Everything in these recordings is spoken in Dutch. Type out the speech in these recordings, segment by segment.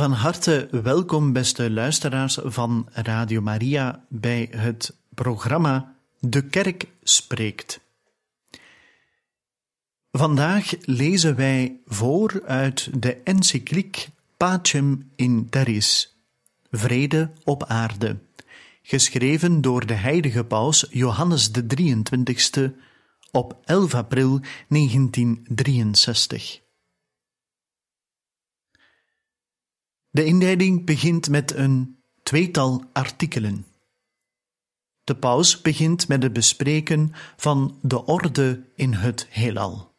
Van harte welkom, beste luisteraars van Radio Maria, bij het programma De Kerk Spreekt. Vandaag lezen wij voor uit de encycliek Pacem in Terris, Vrede op aarde, geschreven door de heilige paus Johannes de 23ste op 11 april 1963. De inleiding begint met een tweetal artikelen. De paus begint met het bespreken van de orde in het heelal.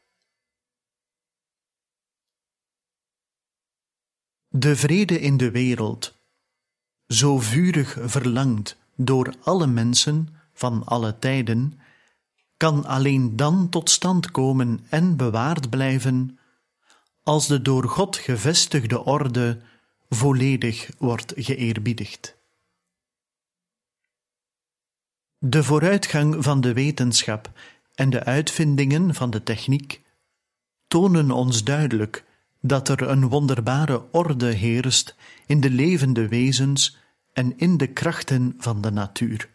De vrede in de wereld, zo vurig verlangd door alle mensen van alle tijden, kan alleen dan tot stand komen en bewaard blijven als de door God gevestigde orde volledig wordt geëerbiedigd. De vooruitgang van de wetenschap en de uitvindingen van de techniek tonen ons duidelijk dat er een wonderbare orde heerst in de levende wezens en in de krachten van de natuur.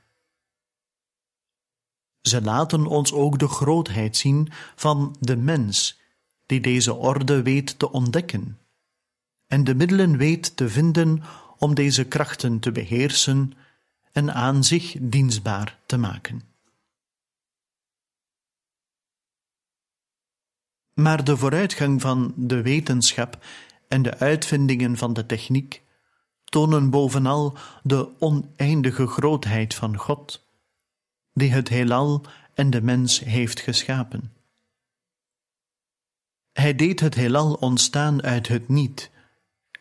Ze laten ons ook de grootheid zien van de mens, die deze orde weet te ontdekken en de middelen weet te vinden om deze krachten te beheersen en aan zich dienstbaar te maken. Maar de vooruitgang van de wetenschap en de uitvindingen van de techniek tonen bovenal de oneindige grootheid van God, die het heelal en de mens heeft geschapen. Hij deed het heelal ontstaan uit het niet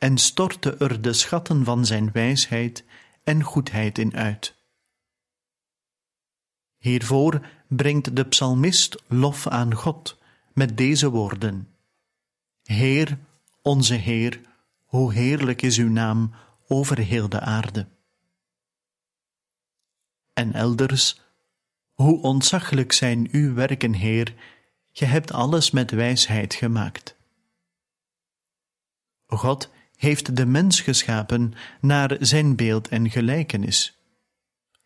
en stortte er de schatten van zijn wijsheid en goedheid in uit. Hiervoor brengt de psalmist lof aan God met deze woorden: Heer, onze Heer, hoe heerlijk is uw naam over heel de aarde. En elders, hoe ontzaglijk zijn uw werken, Heer, je hebt alles met wijsheid gemaakt. God heeft de mens geschapen naar zijn beeld en gelijkenis,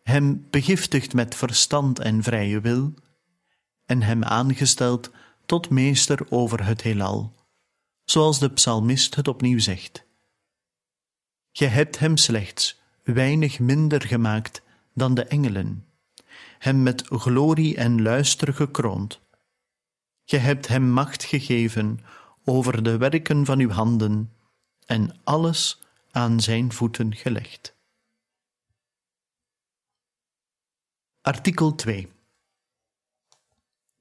hem begiftigd met verstand en vrije wil, en hem aangesteld tot meester over het heelal, zoals de psalmist het opnieuw zegt. Je hebt hem slechts weinig minder gemaakt dan de engelen, hem met glorie en luister gekroond. Je hebt hem macht gegeven over de werken van uw handen en alles aan zijn voeten gelegd. Artikel 2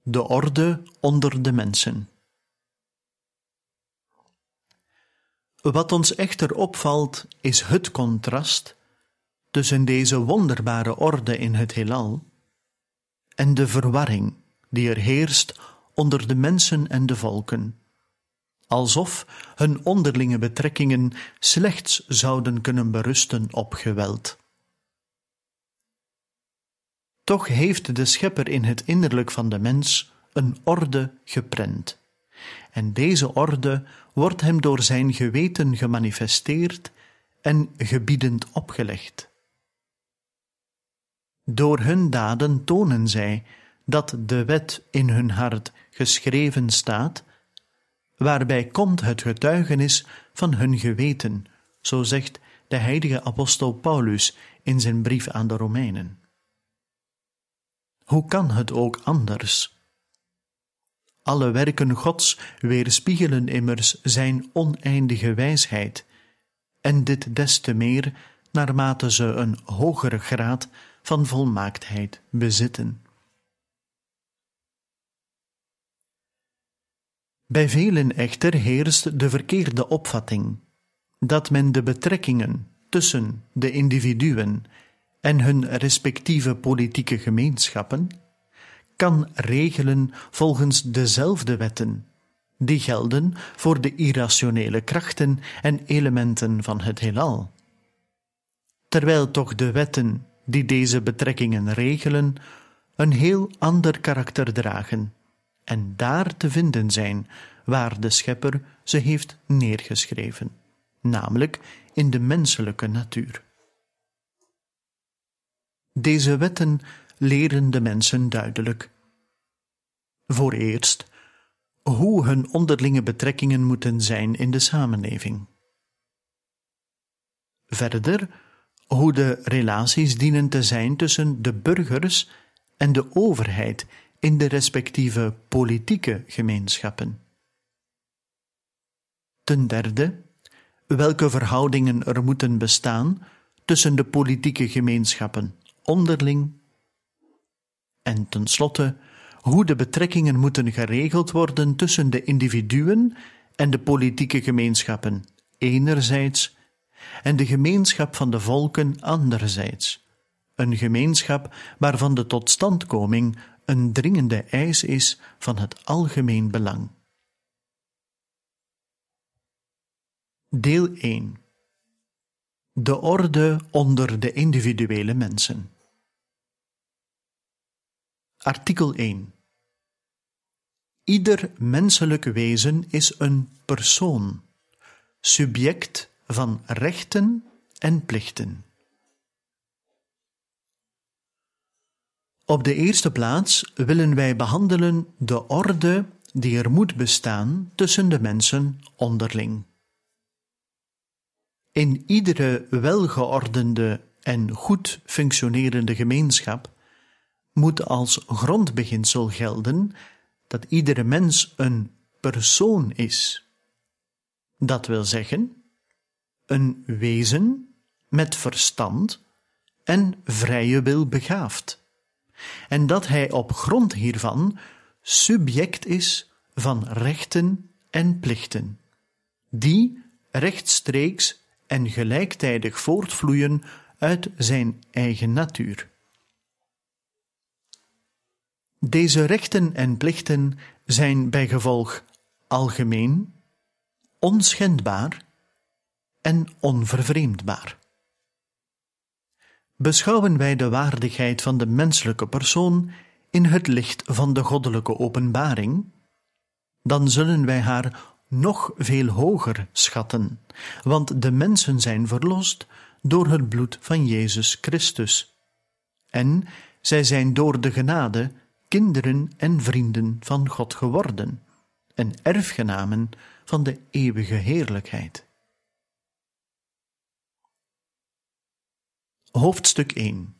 De orde onder de mensen. Wat ons echter opvalt, is het contrast tussen deze wonderbare orde in het heelal en de verwarring die er heerst onder de mensen en de volken alsof hun onderlinge betrekkingen slechts zouden kunnen berusten op geweld. Toch heeft de Schepper in het innerlijk van de mens een orde geprent, en deze orde wordt hem door zijn geweten gemanifesteerd en gebiedend opgelegd. Door hun daden tonen zij dat de wet in hun hart geschreven staat waarbij komt het getuigenis van hun geweten, zo zegt de heilige apostel Paulus in zijn brief aan de Romeinen. Hoe kan het ook anders? Alle werken Gods weerspiegelen immers zijn oneindige wijsheid, en dit des te meer naarmate ze een hogere graad van volmaaktheid bezitten. Bij velen echter heerst de verkeerde opvatting dat men de betrekkingen tussen de individuen en hun respectieve politieke gemeenschappen kan regelen volgens dezelfde wetten die gelden voor de irrationele krachten en elementen van het heelal. Terwijl toch de wetten die deze betrekkingen regelen een heel ander karakter dragen en daar te vinden zijn waar de Schepper ze heeft neergeschreven, namelijk in de menselijke natuur. Deze wetten leren de mensen duidelijk. Voor eerst hoe hun onderlinge betrekkingen moeten zijn in de samenleving. Verder hoe de relaties dienen te zijn tussen de burgers en de overheid in de respectieve politieke gemeenschappen. Ten derde, welke verhoudingen er moeten bestaan tussen de politieke gemeenschappen onderling. En tenslotte, hoe de betrekkingen moeten geregeld worden tussen de individuen en de politieke gemeenschappen enerzijds en de gemeenschap van de volken anderzijds. Een gemeenschap waarvan de totstandkoming een dringende eis is van het algemeen belang. Deel 1 De orde onder de individuele mensen. Artikel 1 Ieder menselijk wezen is een persoon, subject van rechten en plichten. Op de eerste plaats willen wij behandelen de orde die er moet bestaan tussen de mensen onderling. In iedere welgeordende en goed functionerende gemeenschap moet als grondbeginsel gelden dat iedere mens een persoon is. Dat wil zeggen, een wezen met verstand en vrije wil begaafd, en dat hij op grond hiervan subject is van rechten en plichten, die rechtstreeks en gelijktijdig voortvloeien uit zijn eigen natuur. Deze rechten en plichten zijn bijgevolg algemeen, onschendbaar en onvervreemdbaar. Beschouwen wij de waardigheid van de menselijke persoon in het licht van de goddelijke openbaring, dan zullen wij haar nog veel hoger schatten, want de mensen zijn verlost door het bloed van Jezus Christus. En zij zijn door de genade kinderen en vrienden van God geworden en erfgenamen van de eeuwige heerlijkheid. Hoofdstuk 1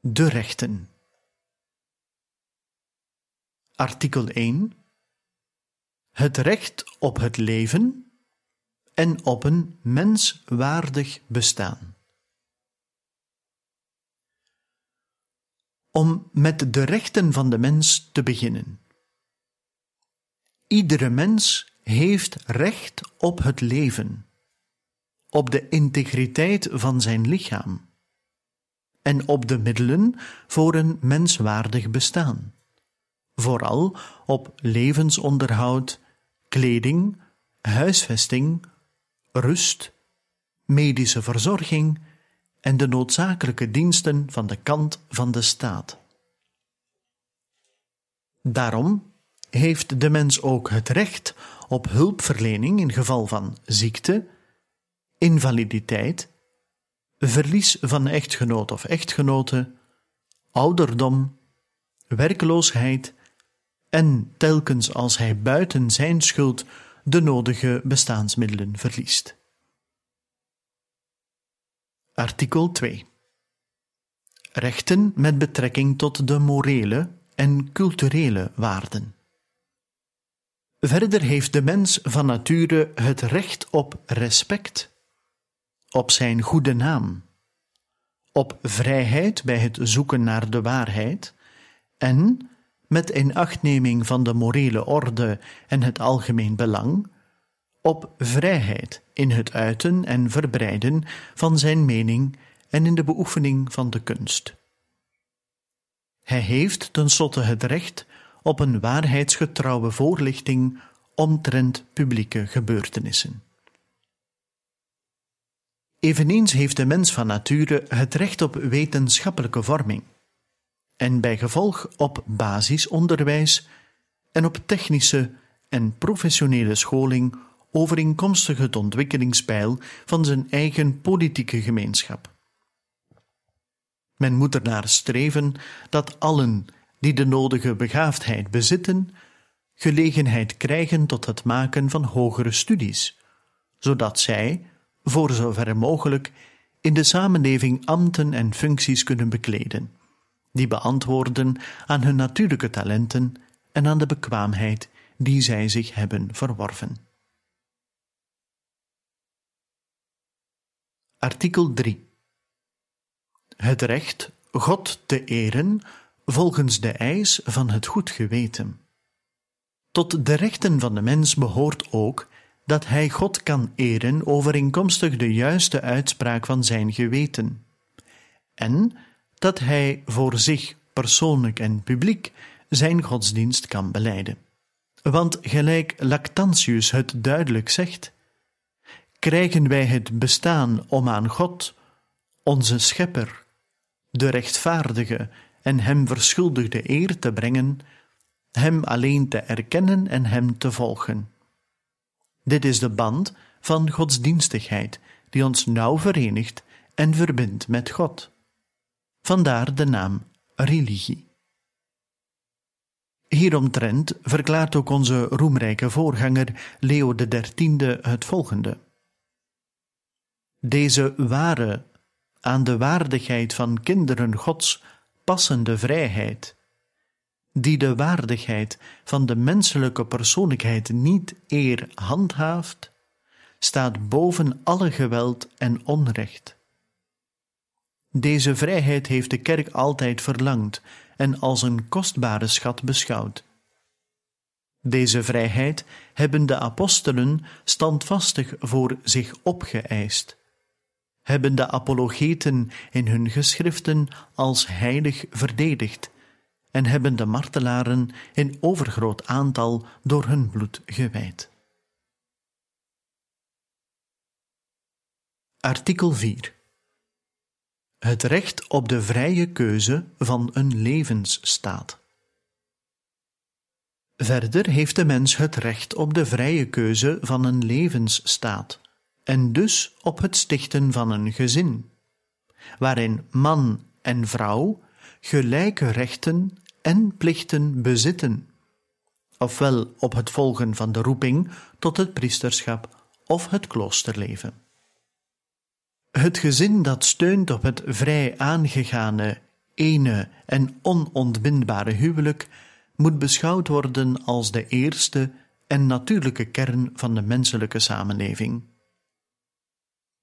De rechten Artikel 1 Het recht op het leven en op een menswaardig bestaan. Om met de rechten van de mens te beginnen. Iedere mens heeft recht op het leven, op de integriteit van zijn lichaam en op de middelen voor een menswaardig bestaan, vooral op levensonderhoud, kleding, huisvesting, rust, medische verzorging en de noodzakelijke diensten van de kant van de staat. Daarom heeft de mens ook het recht op hulpverlening in geval van ziekte, invaliditeit, verlies van echtgenoot of echtgenote, ouderdom, werkloosheid en telkens als hij buiten zijn schuld de nodige bestaansmiddelen verliest. Artikel 2 Rechten met betrekking tot de morele en culturele waarden. Verder heeft de mens van nature het recht op respect, op zijn goede naam, op vrijheid bij het zoeken naar de waarheid en met inachtneming van de morele orde en het algemeen belang, op vrijheid in het uiten en verbreiden van zijn mening en in de beoefening van de kunst. Hij heeft tenslotte het recht op een waarheidsgetrouwe voorlichting omtrent publieke gebeurtenissen. Eveneens heeft de mens van nature het recht op wetenschappelijke vorming en bij gevolg op basisonderwijs en op technische en professionele scholing overeenkomstig het ontwikkelingspeil van zijn eigen politieke gemeenschap. Men moet ernaar streven dat allen die de nodige begaafdheid bezitten, gelegenheid krijgen tot het maken van hogere studies, zodat zij, voor zover mogelijk, in de samenleving ambten en functies kunnen bekleden, die beantwoorden aan hun natuurlijke talenten en aan de bekwaamheid die zij zich hebben verworven. Artikel 3 Het recht God te eren volgens de eis van het goed geweten. Tot de rechten van de mens behoort ook dat hij God kan eren overeenkomstig de juiste uitspraak van zijn geweten, en dat hij voor zich persoonlijk en publiek zijn godsdienst kan beleiden. Want gelijk Lactantius het duidelijk zegt, krijgen wij het bestaan om aan God, onze Schepper, de rechtvaardige en hem verschuldigde eer te brengen, hem alleen te erkennen en hem te volgen. Dit is de band van godsdienstigheid die ons nauw verenigt en verbindt met God. Vandaar de naam religie. Hieromtrent verklaart ook onze roemrijke voorganger Leo XIII het volgende. Deze ware, aan de waardigheid van kinderen Gods passende vrijheid, die de waardigheid van de menselijke persoonlijkheid niet eer handhaaft, staat boven alle geweld en onrecht. Deze vrijheid heeft de kerk altijd verlangd en als een kostbare schat beschouwd. Deze vrijheid hebben de apostelen standvastig voor zich opgeëist hebben de apologeten in hun geschriften als heilig verdedigd en hebben de martelaren in overgroot aantal door hun bloed gewijd. Artikel 4 Het recht op de vrije keuze van een levensstaat. Verder heeft de mens het recht op de vrije keuze van een levensstaat en dus op het stichten van een gezin, waarin man en vrouw gelijke rechten en plichten bezitten, ofwel op het volgen van de roeping tot het priesterschap of het kloosterleven. Het gezin dat steunt op het vrij aangegane, ene en onontbindbare huwelijk moet beschouwd worden als de eerste en natuurlijke kern van de menselijke samenleving.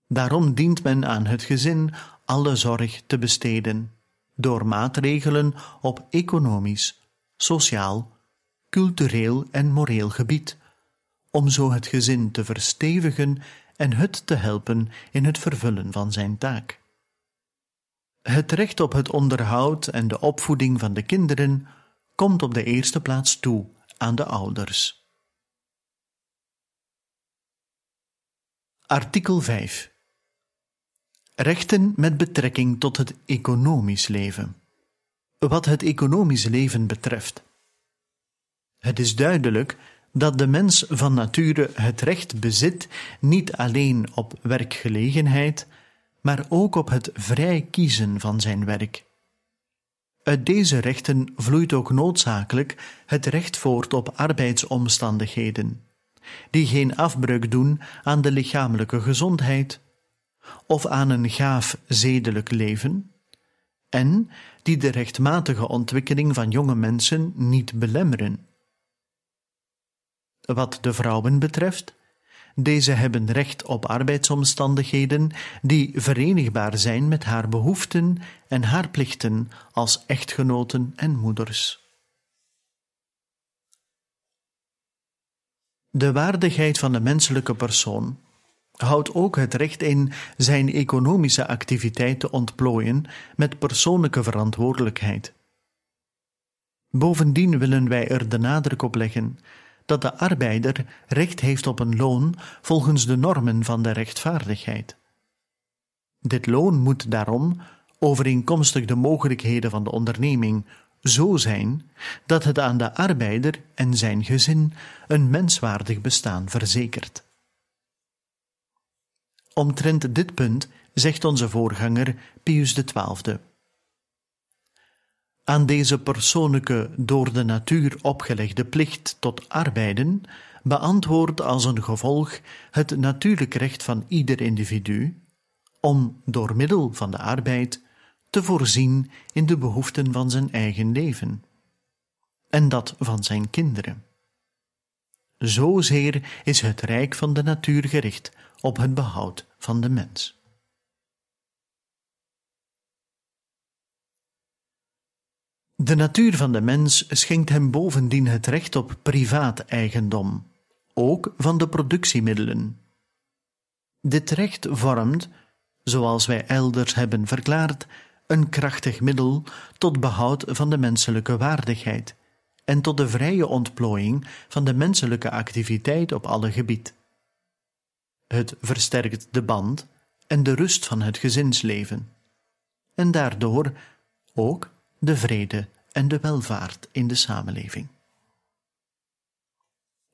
Daarom dient men aan het gezin alle zorg te besteden, door maatregelen op economisch, sociaal, cultureel en moreel gebied, om zo het gezin te verstevigen en het te helpen in het vervullen van zijn taak. Het recht op het onderhoud en de opvoeding van de kinderen komt op de eerste plaats toe aan de ouders. Artikel 5 Rechten met betrekking tot het economisch leven. Wat het economisch leven betreft. Het is duidelijk dat de mens van nature het recht bezit niet alleen op werkgelegenheid, maar ook op het vrij kiezen van zijn werk. Uit deze rechten vloeit ook noodzakelijk het recht voort op arbeidsomstandigheden, die geen afbreuk doen aan de lichamelijke gezondheid, of aan een gaaf zedelijk leven, en die de rechtmatige ontwikkeling van jonge mensen niet belemmeren. Wat de vrouwen betreft, deze hebben recht op arbeidsomstandigheden die verenigbaar zijn met haar behoeften en haar plichten als echtgenoten en moeders. De waardigheid van de menselijke persoon houdt ook het recht in zijn economische activiteit te ontplooien met persoonlijke verantwoordelijkheid. Bovendien willen wij er de nadruk op leggen dat de arbeider recht heeft op een loon volgens de normen van de rechtvaardigheid. Dit loon moet daarom, overeenkomstig de mogelijkheden van de onderneming, zo zijn dat het aan de arbeider en zijn gezin een menswaardig bestaan verzekert. Omtrent dit punt zegt onze voorganger Pius XII. Aan deze persoonlijke, door de natuur opgelegde plicht tot arbeiden beantwoordt als een gevolg het natuurlijk recht van ieder individu om door middel van de arbeid te voorzien in de behoeften van zijn eigen leven en dat van zijn kinderen. Zozeer is het rijk van de natuur gericht op het behoud van de mens. De natuur van de mens schenkt hem bovendien het recht op privaat eigendom, ook van de productiemiddelen. Dit recht vormt, zoals wij elders hebben verklaard, een krachtig middel tot behoud van de menselijke waardigheid en tot de vrije ontplooiing van de menselijke activiteit op alle gebied. Het versterkt de band en de rust van het gezinsleven, en daardoor ook de vrede en de welvaart in de samenleving.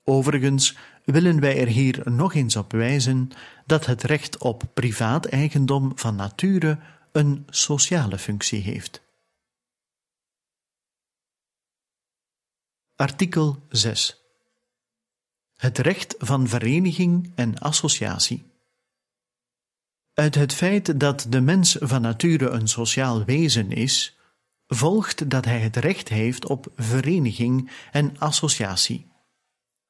Overigens willen wij er hier nog eens op wijzen dat het recht op privaat eigendom van nature een sociale functie heeft. Artikel 6 Het recht van vereniging en associatie. Uit het feit dat de mens van nature een sociaal wezen is, volgt dat hij het recht heeft op vereniging en associatie.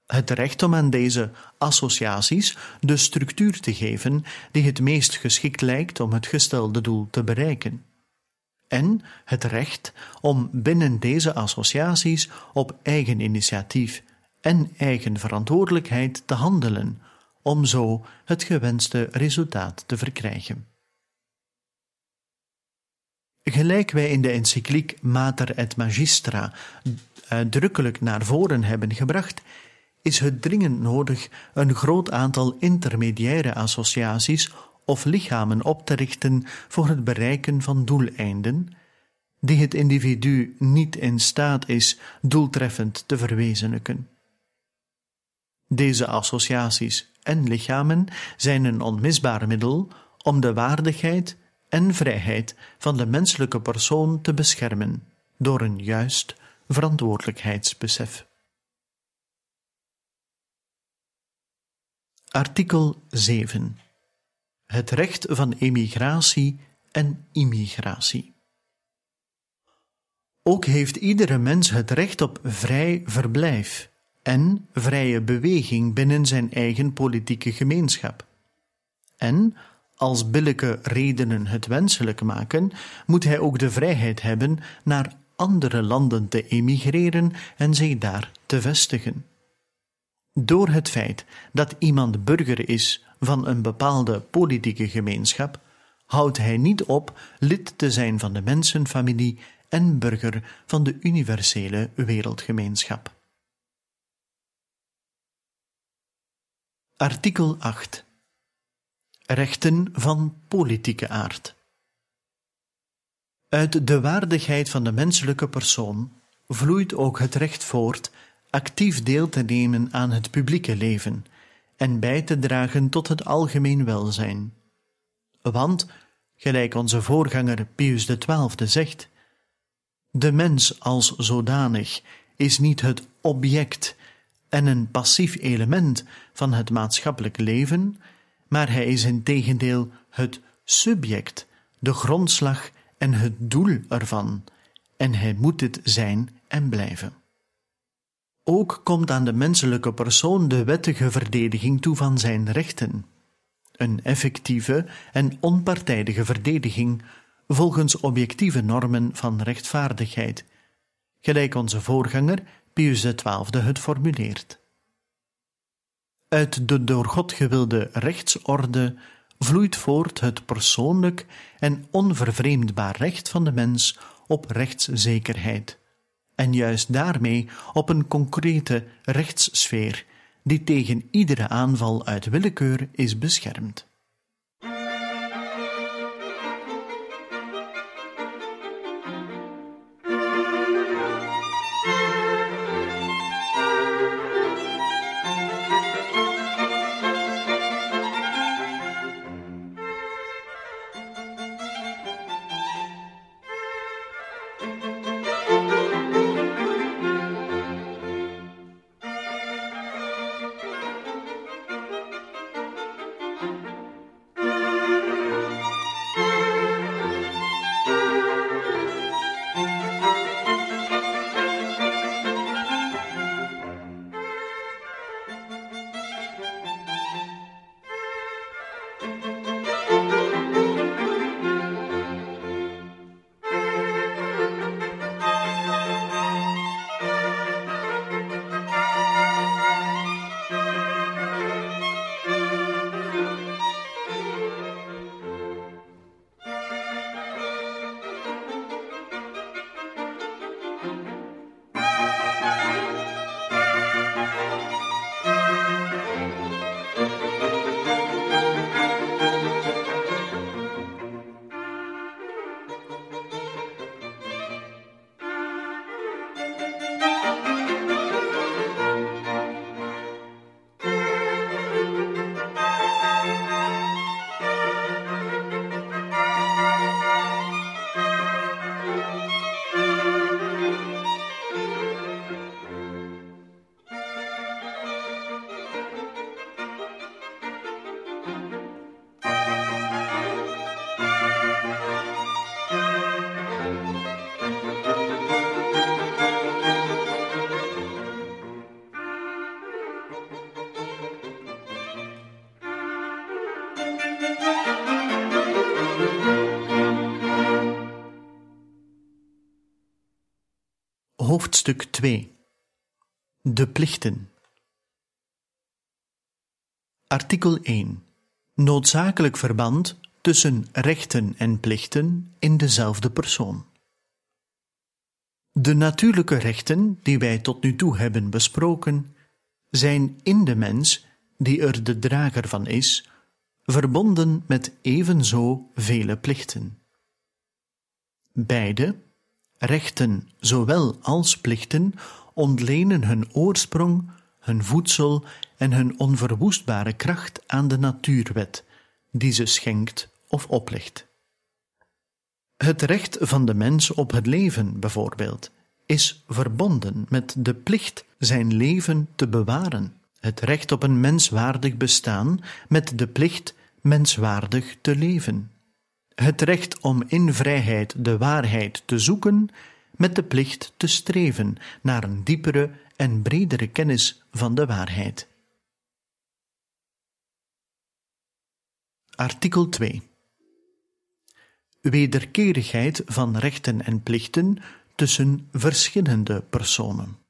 Het recht om aan deze associaties de structuur te geven die het meest geschikt lijkt om het gestelde doel te bereiken. En het recht om binnen deze associaties op eigen initiatief en eigen verantwoordelijkheid te handelen, om zo het gewenste resultaat te verkrijgen. Gelijk wij in de encycliek Mater et Magistra uitdrukkelijk naar voren hebben gebracht, is het dringend nodig een groot aantal intermediaire associaties of lichamen op te richten voor het bereiken van doeleinden, die het individu niet in staat is doeltreffend te verwezenlijken. Deze associaties en lichamen zijn een onmisbaar middel om de waardigheid en vrijheid van de menselijke persoon te beschermen door een juist verantwoordelijkheidsbesef. Artikel 7. Het recht van emigratie en immigratie. Ook heeft iedere mens het recht op vrij verblijf en vrije beweging binnen zijn eigen politieke gemeenschap. En als billijke redenen het wenselijk maken, moet hij ook de vrijheid hebben naar andere landen te emigreren en zich daar te vestigen. Door het feit dat iemand burger is van een bepaalde politieke gemeenschap, houdt hij niet op lid te zijn van de mensenfamilie en burger van de universele wereldgemeenschap. Artikel 8 Rechten van politieke aard. Uit de waardigheid van de menselijke persoon vloeit ook het recht voort actief deel te nemen aan het publieke leven en bij te dragen tot het algemeen welzijn. Want, gelijk onze voorganger Pius XII zegt, de mens als zodanig is niet het object en een passief element van het maatschappelijk leven, maar hij is in tegendeel het subject, de grondslag en het doel ervan, en hij moet dit zijn en blijven. Ook komt aan de menselijke persoon de wettige verdediging toe van zijn rechten. Een effectieve en onpartijdige verdediging volgens objectieve normen van rechtvaardigheid, gelijk onze voorganger Pius XII het formuleert. Uit de door God gewilde rechtsorde vloeit voort het persoonlijk en onvervreemdbaar recht van de mens op rechtszekerheid, en juist daarmee op een concrete rechtssfeer die tegen iedere aanval uit willekeur is beschermd. Hoofdstuk 2 De plichten Artikel 1 Noodzakelijk verband tussen rechten en plichten in dezelfde persoon. De natuurlijke rechten die wij tot nu toe hebben besproken, zijn in de mens, die er de drager van is, verbonden met evenzo vele plichten. Beide, rechten zowel als plichten, ontlenen hun oorsprong, hun voedsel en hun onverwoestbare kracht aan de natuurwet, die ze schenkt of oplegt. Het recht van de mens op het leven, bijvoorbeeld, is verbonden met de plicht zijn leven te bewaren. Het recht op een menswaardig bestaan met de plicht menswaardig te leven het recht om in vrijheid de waarheid te zoeken, met de plicht te streven naar een diepere en bredere kennis van de waarheid. Artikel 2 Wederkerigheid van rechten en plichten tussen verschillende personen.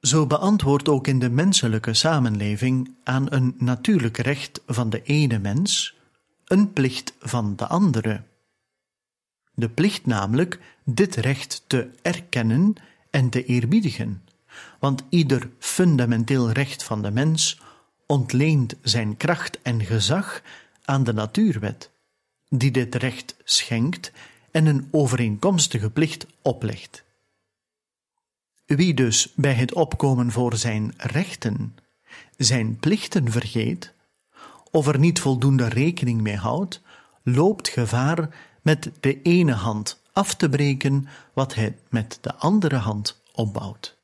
Zo beantwoordt ook in de menselijke samenleving aan een natuurlijk recht van de ene mens een plicht van de andere. De plicht namelijk dit recht te erkennen en te eerbiedigen, want ieder fundamenteel recht van de mens ontleent zijn kracht en gezag aan de natuurwet, die dit recht schenkt en een overeenkomstige plicht oplegt. Wie dus bij het opkomen voor zijn rechten zijn plichten vergeet, of er niet voldoende rekening mee houdt, loopt gevaar met de ene hand af te breken wat hij met de andere hand opbouwt.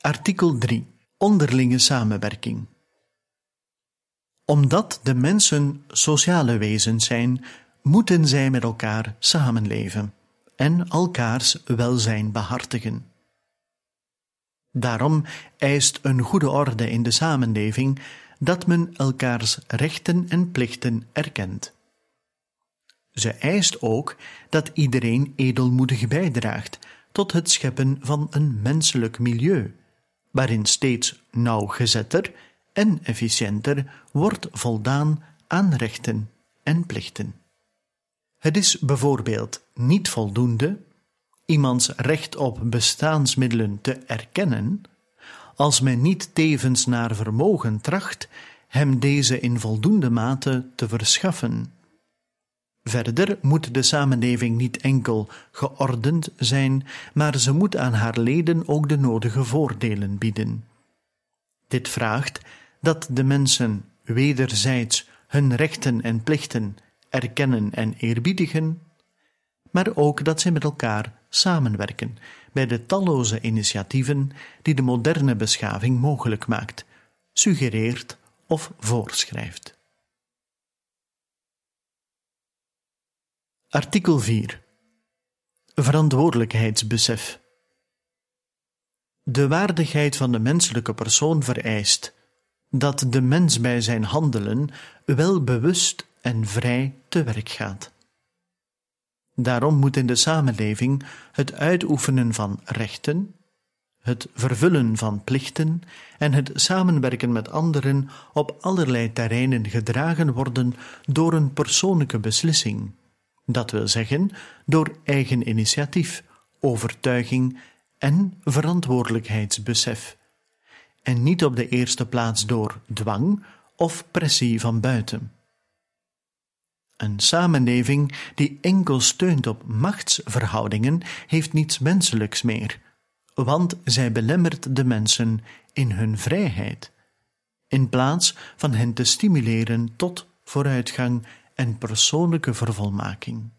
Artikel 3. Onderlinge samenwerking. Omdat de mensen sociale wezens zijn, moeten zij met elkaar samenleven en elkaars welzijn behartigen. Daarom eist een goede orde in de samenleving dat men elkaars rechten en plichten erkent. Ze eist ook dat iedereen edelmoedig bijdraagt tot het scheppen van een menselijk milieu, waarin steeds nauwgezetter en efficiënter wordt voldaan aan rechten en plichten. Het is bijvoorbeeld niet voldoende iemands recht op bestaansmiddelen te erkennen, als men niet tevens naar vermogen tracht hem deze in voldoende mate te verschaffen. Verder moet de samenleving niet enkel geordend zijn, maar ze moet aan haar leden ook de nodige voordelen bieden. Dit vraagt dat de mensen wederzijds hun rechten en plichten erkennen en eerbiedigen, maar ook dat ze met elkaar samenwerken bij de talloze initiatieven die de moderne beschaving mogelijk maakt, suggereert of voorschrijft. Artikel 4 Verantwoordelijkheidsbesef De waardigheid van de menselijke persoon vereist dat de mens bij zijn handelen wel bewust en vrij te werk gaat. Daarom moet in de samenleving het uitoefenen van rechten, het vervullen van plichten en het samenwerken met anderen op allerlei terreinen gedragen worden door een persoonlijke beslissing, dat wil zeggen door eigen initiatief, overtuiging en verantwoordelijkheidsbesef, en niet op de eerste plaats door dwang of pressie van buiten. Een samenleving die enkel steunt op machtsverhoudingen heeft niets menselijks meer, want zij belemmert de mensen in hun vrijheid, in plaats van hen te stimuleren tot vooruitgang en persoonlijke vervolmaking.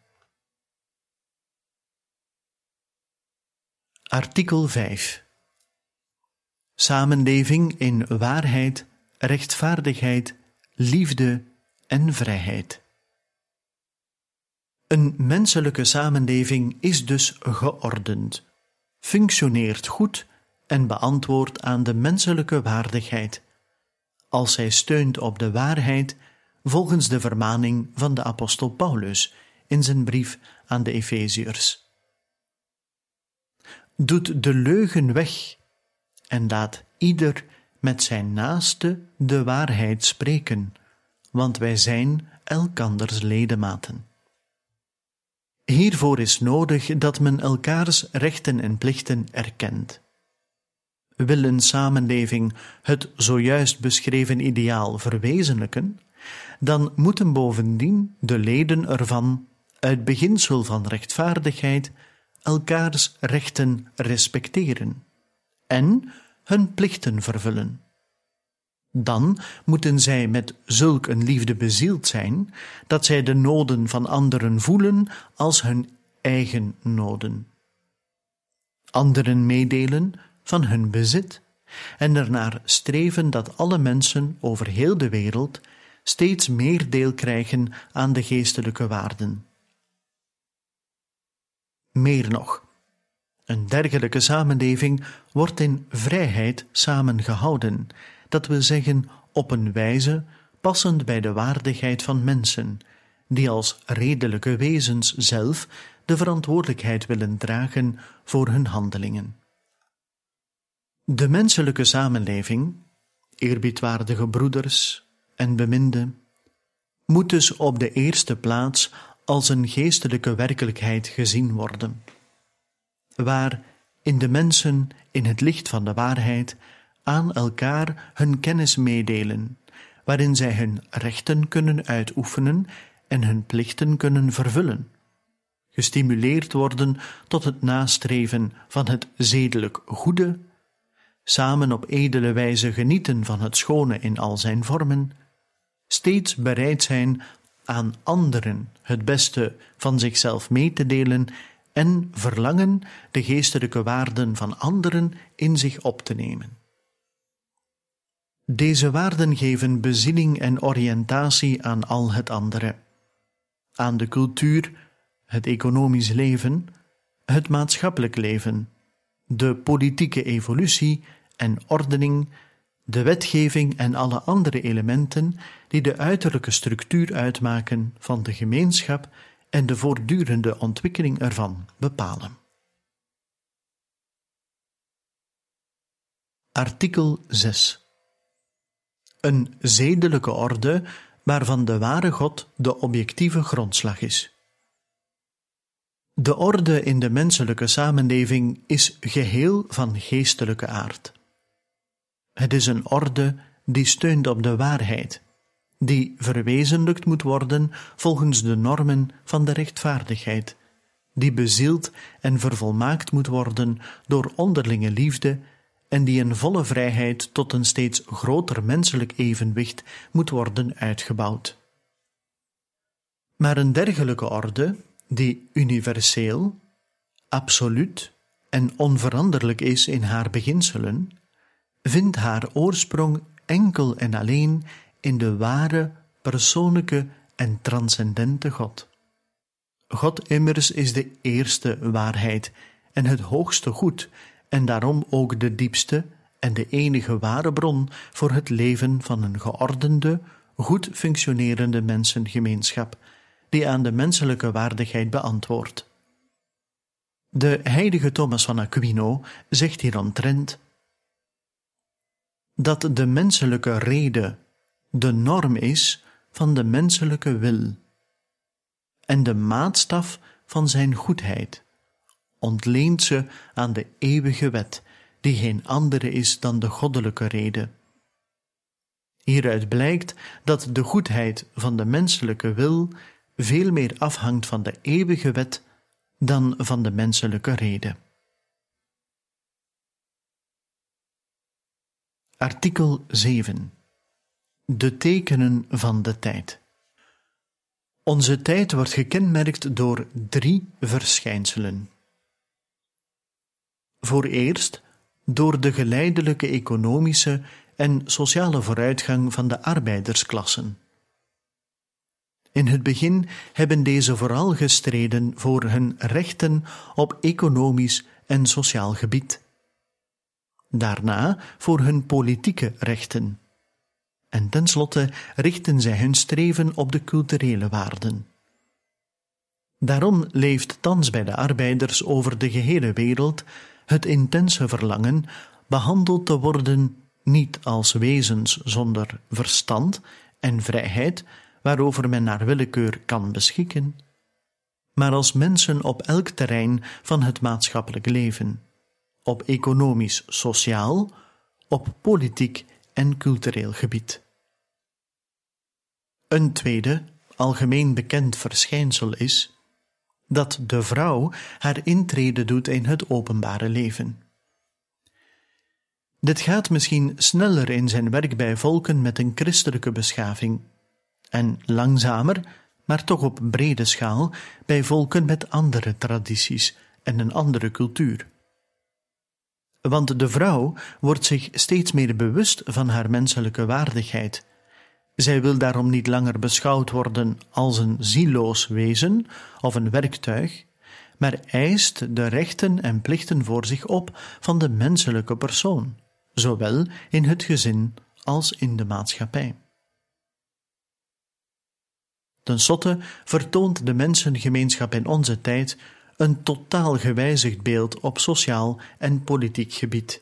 Artikel 5 Samenleving in waarheid, rechtvaardigheid, liefde en vrijheid. Een menselijke samenleving is dus geordend, functioneert goed en beantwoordt aan de menselijke waardigheid, als zij steunt op de waarheid volgens de vermaning van de apostel Paulus in zijn brief aan de Efeziërs. Doet de leugen weg en laat ieder met zijn naaste de waarheid spreken, want wij zijn elkanders ledematen. Hiervoor is nodig dat men elkaars rechten en plichten erkent. Wil een samenleving het zojuist beschreven ideaal verwezenlijken, dan moeten bovendien de leden ervan, uit beginsel van rechtvaardigheid, elkaars rechten respecteren en hun plichten vervullen. Dan moeten zij met zulk een liefde bezield zijn, dat zij de noden van anderen voelen als hun eigen noden. Anderen meedelen van hun bezit en ernaar streven dat alle mensen over heel de wereld steeds meer deel krijgen aan de geestelijke waarden. Meer nog, een dergelijke samenleving wordt in vrijheid samengehouden dat wil zeggen op een wijze passend bij de waardigheid van mensen, die als redelijke wezens zelf de verantwoordelijkheid willen dragen voor hun handelingen. De menselijke samenleving, eerbiedwaardige broeders en beminde, moet dus op de eerste plaats als een geestelijke werkelijkheid gezien worden, waar in de mensen in het licht van de waarheid aan elkaar hun kennis meedelen, waarin zij hun rechten kunnen uitoefenen en hun plichten kunnen vervullen. Gestimuleerd worden tot het nastreven van het zedelijk goede, samen op edele wijze genieten van het schone in al zijn vormen, steeds bereid zijn aan anderen het beste van zichzelf mee te delen en verlangen de geestelijke waarden van anderen in zich op te nemen. Deze waarden geven bezinning en oriëntatie aan al het andere. Aan de cultuur, het economisch leven, het maatschappelijk leven, de politieke evolutie en ordening, de wetgeving en alle andere elementen die de uiterlijke structuur uitmaken van de gemeenschap en de voortdurende ontwikkeling ervan bepalen. Artikel 6 een zedelijke orde waarvan de ware God de objectieve grondslag is. De orde in de menselijke samenleving is geheel van geestelijke aard. Het is een orde die steunt op de waarheid, die verwezenlijkt moet worden volgens de normen van de rechtvaardigheid, die bezield en vervolmaakt moet worden door onderlinge liefde en die in volle vrijheid tot een steeds groter menselijk evenwicht moet worden uitgebouwd. Maar een dergelijke orde, die universeel, absoluut en onveranderlijk is in haar beginselen, vindt haar oorsprong enkel en alleen in de ware, persoonlijke en transcendente God. God immers is de eerste waarheid en het hoogste goed, en daarom ook de diepste en de enige ware bron voor het leven van een geordende, goed functionerende mensengemeenschap, die aan de menselijke waardigheid beantwoordt. De heilige Thomas van Aquino zegt hieromtrent dat de menselijke rede de norm is van de menselijke wil en de maatstaf van zijn goedheid, ontleent ze aan de eeuwige wet, die geen andere is dan de goddelijke rede. Hieruit blijkt dat de goedheid van de menselijke wil veel meer afhangt van de eeuwige wet dan van de menselijke rede. Artikel 7 De tekenen van de tijd. Onze tijd wordt gekenmerkt door drie verschijnselen. Voor eerst door de geleidelijke economische en sociale vooruitgang van de arbeidersklassen. In het begin hebben deze vooral gestreden voor hun rechten op economisch en sociaal gebied. Daarna voor hun politieke rechten. En tenslotte richten zij hun streven op de culturele waarden. Daarom leeft thans bij de arbeiders over de gehele wereld het intense verlangen behandeld te worden niet als wezens zonder verstand en vrijheid, waarover men naar willekeur kan beschikken, maar als mensen op elk terrein van het maatschappelijk leven, op economisch, sociaal, op politiek en cultureel gebied. Een tweede, algemeen bekend verschijnsel is dat de vrouw haar intrede doet in het openbare leven. Dit gaat misschien sneller in zijn werk bij volken met een christelijke beschaving, en langzamer, maar toch op brede schaal, bij volken met andere tradities en een andere cultuur. Want de vrouw wordt zich steeds meer bewust van haar menselijke waardigheid zij wil daarom niet langer beschouwd worden als een zieloos wezen of een werktuig, maar eist de rechten en plichten voor zich op van de menselijke persoon, zowel in het gezin als in de maatschappij. Ten slotte vertoont de mensengemeenschap in onze tijd een totaal gewijzigd beeld op sociaal en politiek gebied.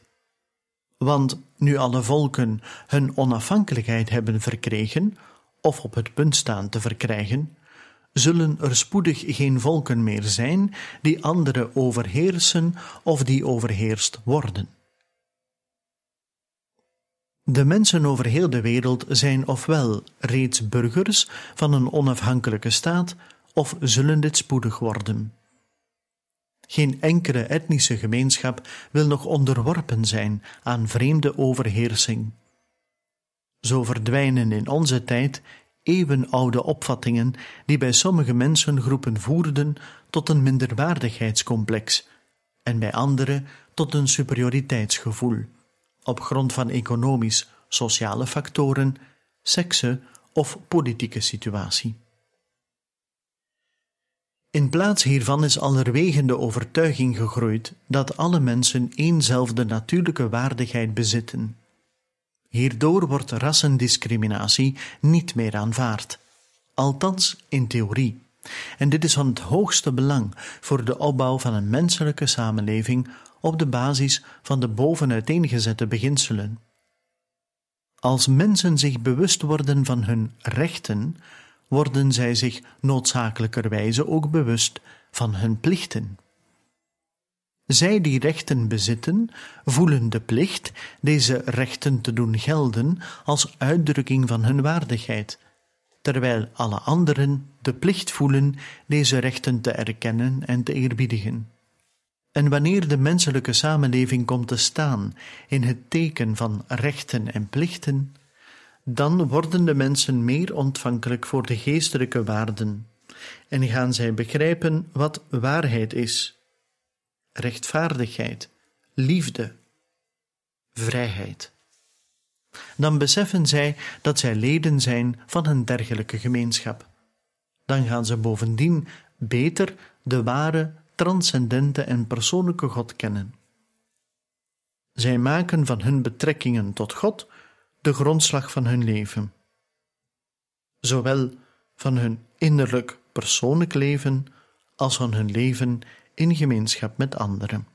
Want nu alle volken hun onafhankelijkheid hebben verkregen, of op het punt staan te verkrijgen, zullen er spoedig geen volken meer zijn die anderen overheersen of die overheerst worden. De mensen over heel de wereld zijn ofwel reeds burgers van een onafhankelijke staat, of zullen dit spoedig worden. Geen enkele etnische gemeenschap wil nog onderworpen zijn aan vreemde overheersing. Zo verdwijnen in onze tijd eeuwenoude opvattingen die bij sommige mensengroepen voerden tot een minderwaardigheidscomplex en bij anderen tot een superioriteitsgevoel, op grond van economisch, sociale factoren, sekse of politieke situatie. In plaats hiervan is allerwegen de overtuiging gegroeid dat alle mensen éénzelfde natuurlijke waardigheid bezitten. Hierdoor wordt rassendiscriminatie niet meer aanvaard, althans in theorie. En dit is van het hoogste belang voor de opbouw van een menselijke samenleving op de basis van de boven uiteengezette beginselen. Als mensen zich bewust worden van hun rechten, worden zij zich noodzakelijkerwijze ook bewust van hun plichten. Zij die rechten bezitten, voelen de plicht deze rechten te doen gelden als uitdrukking van hun waardigheid, terwijl alle anderen de plicht voelen deze rechten te erkennen en te eerbiedigen. En wanneer de menselijke samenleving komt te staan in het teken van rechten en plichten, dan worden de mensen meer ontvankelijk voor de geestelijke waarden en gaan zij begrijpen wat waarheid is, rechtvaardigheid, liefde, vrijheid. Dan beseffen zij dat zij leden zijn van een dergelijke gemeenschap. Dan gaan ze bovendien beter de ware, transcendente en persoonlijke God kennen. Zij maken van hun betrekkingen tot God de grondslag van hun leven. Zowel van hun innerlijk persoonlijk leven als van hun leven in gemeenschap met anderen.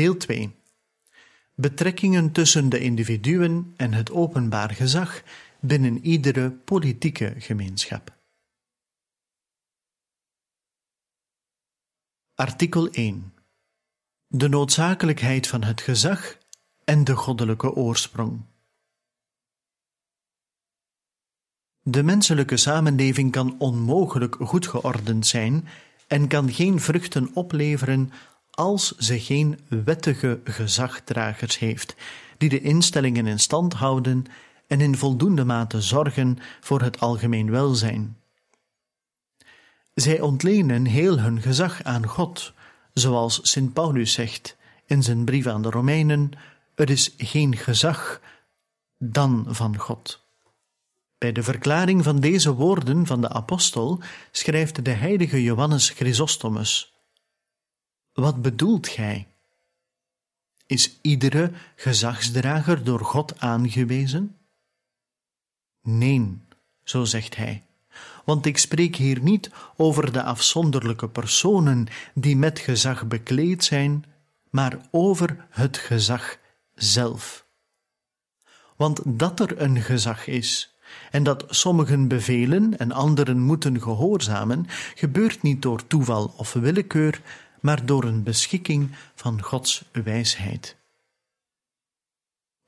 Deel 2 Betrekkingen tussen de individuen en het openbaar gezag binnen iedere politieke gemeenschap. Artikel 1 De noodzakelijkheid van het gezag en de goddelijke oorsprong. De menselijke samenleving kan onmogelijk goed geordend zijn en kan geen vruchten opleveren als ze geen wettige gezagdragers heeft, die de instellingen in stand houden en in voldoende mate zorgen voor het algemeen welzijn. Zij ontlenen heel hun gezag aan God, zoals Sint Paulus zegt in zijn brief aan de Romeinen: er is geen gezag dan van God. Bij de verklaring van deze woorden van de apostel schrijft de heilige Johannes Chrysostomus: Wat bedoelt gij? Is iedere gezagsdrager door God aangewezen? Nee, zo zegt hij, want ik spreek hier niet over de afzonderlijke personen die met gezag bekleed zijn, maar over het gezag zelf. Want dat er een gezag is, en dat sommigen bevelen en anderen moeten gehoorzamen, gebeurt niet door toeval of willekeur, maar door een beschikking van Gods wijsheid.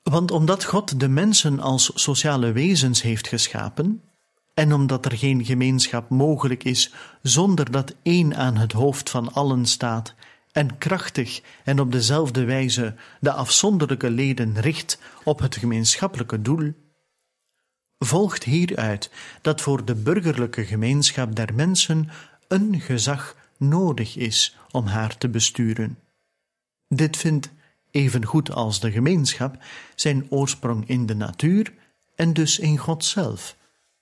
Want omdat God de mensen als sociale wezens heeft geschapen, en omdat er geen gemeenschap mogelijk is zonder dat één aan het hoofd van allen staat en krachtig en op dezelfde wijze de afzonderlijke leden richt op het gemeenschappelijke doel, volgt hieruit dat voor de burgerlijke gemeenschap der mensen een gezag nodig is om haar te besturen. Dit vindt, evengoed als de gemeenschap, zijn oorsprong in de natuur en dus in God zelf,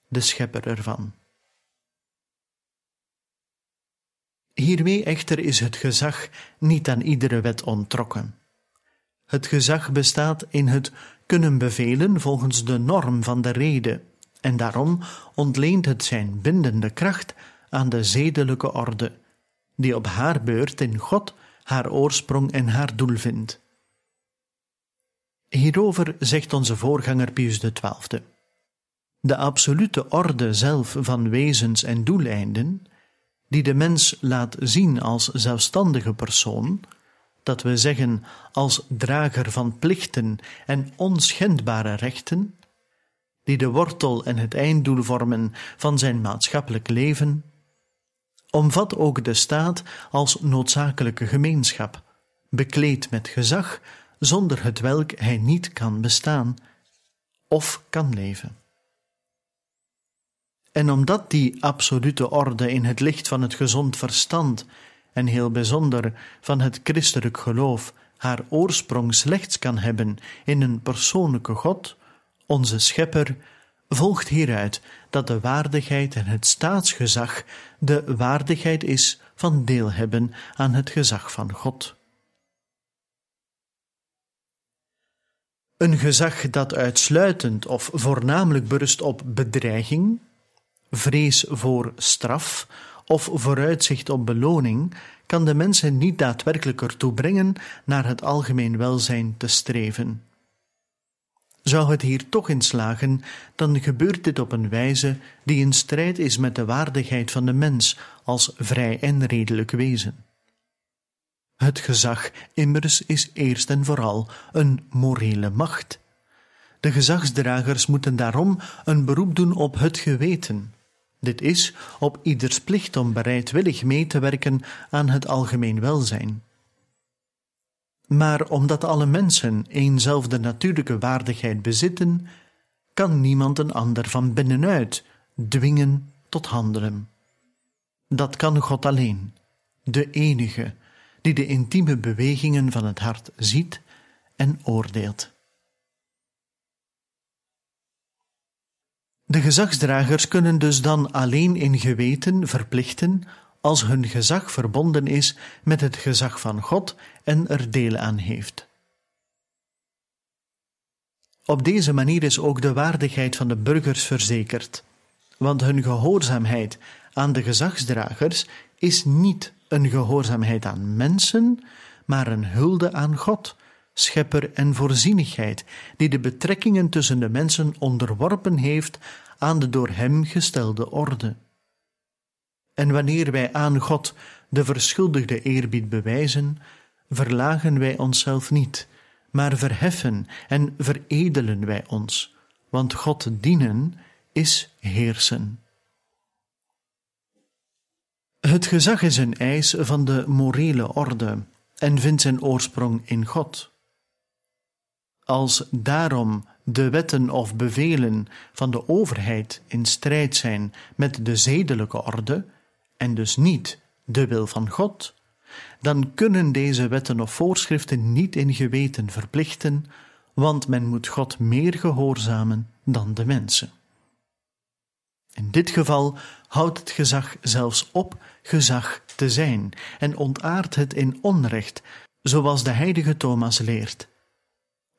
de schepper ervan. Hiermee echter is het gezag niet aan iedere wet onttrokken. Het gezag bestaat in het kunnen bevelen volgens de norm van de rede, en daarom ontleent het zijn bindende kracht aan de zedelijke orde, die op haar beurt in God haar oorsprong en haar doel vindt. Hierover zegt onze voorganger Pius XII. De absolute orde zelf van wezens en doeleinden, die de mens laat zien als zelfstandige persoon, dat we zeggen als drager van plichten en onschendbare rechten, die de wortel en het einddoel vormen van zijn maatschappelijk leven, omvat ook de staat als noodzakelijke gemeenschap, bekleed met gezag, zonder het welk hij niet kan bestaan of kan leven. En omdat die absolute orde in het licht van het gezond verstand en heel bijzonder van het christelijk geloof haar oorsprong slechts kan hebben in een persoonlijke God, onze Schepper, volgt hieruit dat de waardigheid en het staatsgezag de waardigheid is van deel hebben aan het gezag van God. Een gezag dat uitsluitend of voornamelijk berust op bedreiging, vrees voor straf of vooruitzicht op beloning, kan de mensen niet daadwerkelijk ertoe brengen naar het algemeen welzijn te streven. Zou het hier toch in slagen, dan gebeurt dit op een wijze die in strijd is met de waardigheid van de mens als vrij en redelijk wezen. Het gezag immers is eerst en vooral een morele macht. De gezagsdragers moeten daarom een beroep doen op het geweten. Dit is op ieders plicht om bereidwillig mee te werken aan het algemeen welzijn. Maar omdat alle mensen eenzelfde natuurlijke waardigheid bezitten, kan niemand een ander van binnenuit dwingen tot handelen. Dat kan God alleen, de enige, die de intieme bewegingen van het hart ziet en oordeelt. De gezagsdragers kunnen dus dan alleen in geweten verplichten als hun gezag verbonden is met het gezag van God en er deel aan heeft. Op deze manier is ook de waardigheid van de burgers verzekerd, want hun gehoorzaamheid aan de gezagsdragers is niet een gehoorzaamheid aan mensen, maar een hulde aan God, schepper en voorzienigheid, die de betrekkingen tussen de mensen onderworpen heeft aan de door hem gestelde orde. En wanneer wij aan God de verschuldigde eerbied bewijzen, verlagen wij onszelf niet, maar verheffen en veredelen wij ons, want God dienen is heersen. Het gezag is een eis van de morele orde en vindt zijn oorsprong in God. Als daarom de wetten of bevelen van de overheid in strijd zijn met de zedelijke orde, en dus niet de wil van God, dan kunnen deze wetten of voorschriften niet in geweten verplichten, want men moet God meer gehoorzamen dan de mensen. In dit geval houdt het gezag zelfs op gezag te zijn en ontaart het in onrecht, zoals de heilige Thomas leert.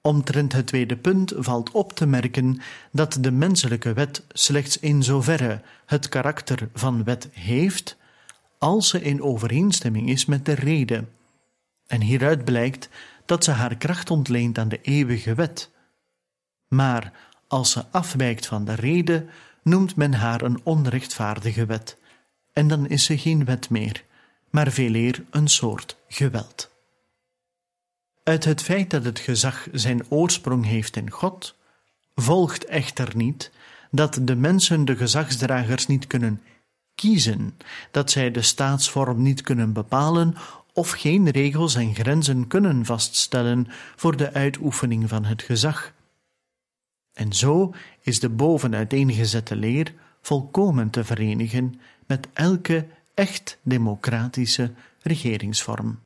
Omtrent het tweede punt valt op te merken dat de menselijke wet slechts in zoverre het karakter van wet heeft, als ze in overeenstemming is met de rede. En hieruit blijkt dat ze haar kracht ontleent aan de eeuwige wet. Maar als ze afwijkt van de rede, noemt men haar een onrechtvaardige wet, en dan is ze geen wet meer, maar veeleer een soort geweld. Uit het feit dat het gezag zijn oorsprong heeft in God, volgt echter niet dat de mensen de gezagsdragers niet kunnen kiezen, dat zij de staatsvorm niet kunnen bepalen of geen regels en grenzen kunnen vaststellen voor de uitoefening van het gezag. En zo is de boven uiteengezette leer volkomen te verenigen met elke echt democratische regeringsvorm.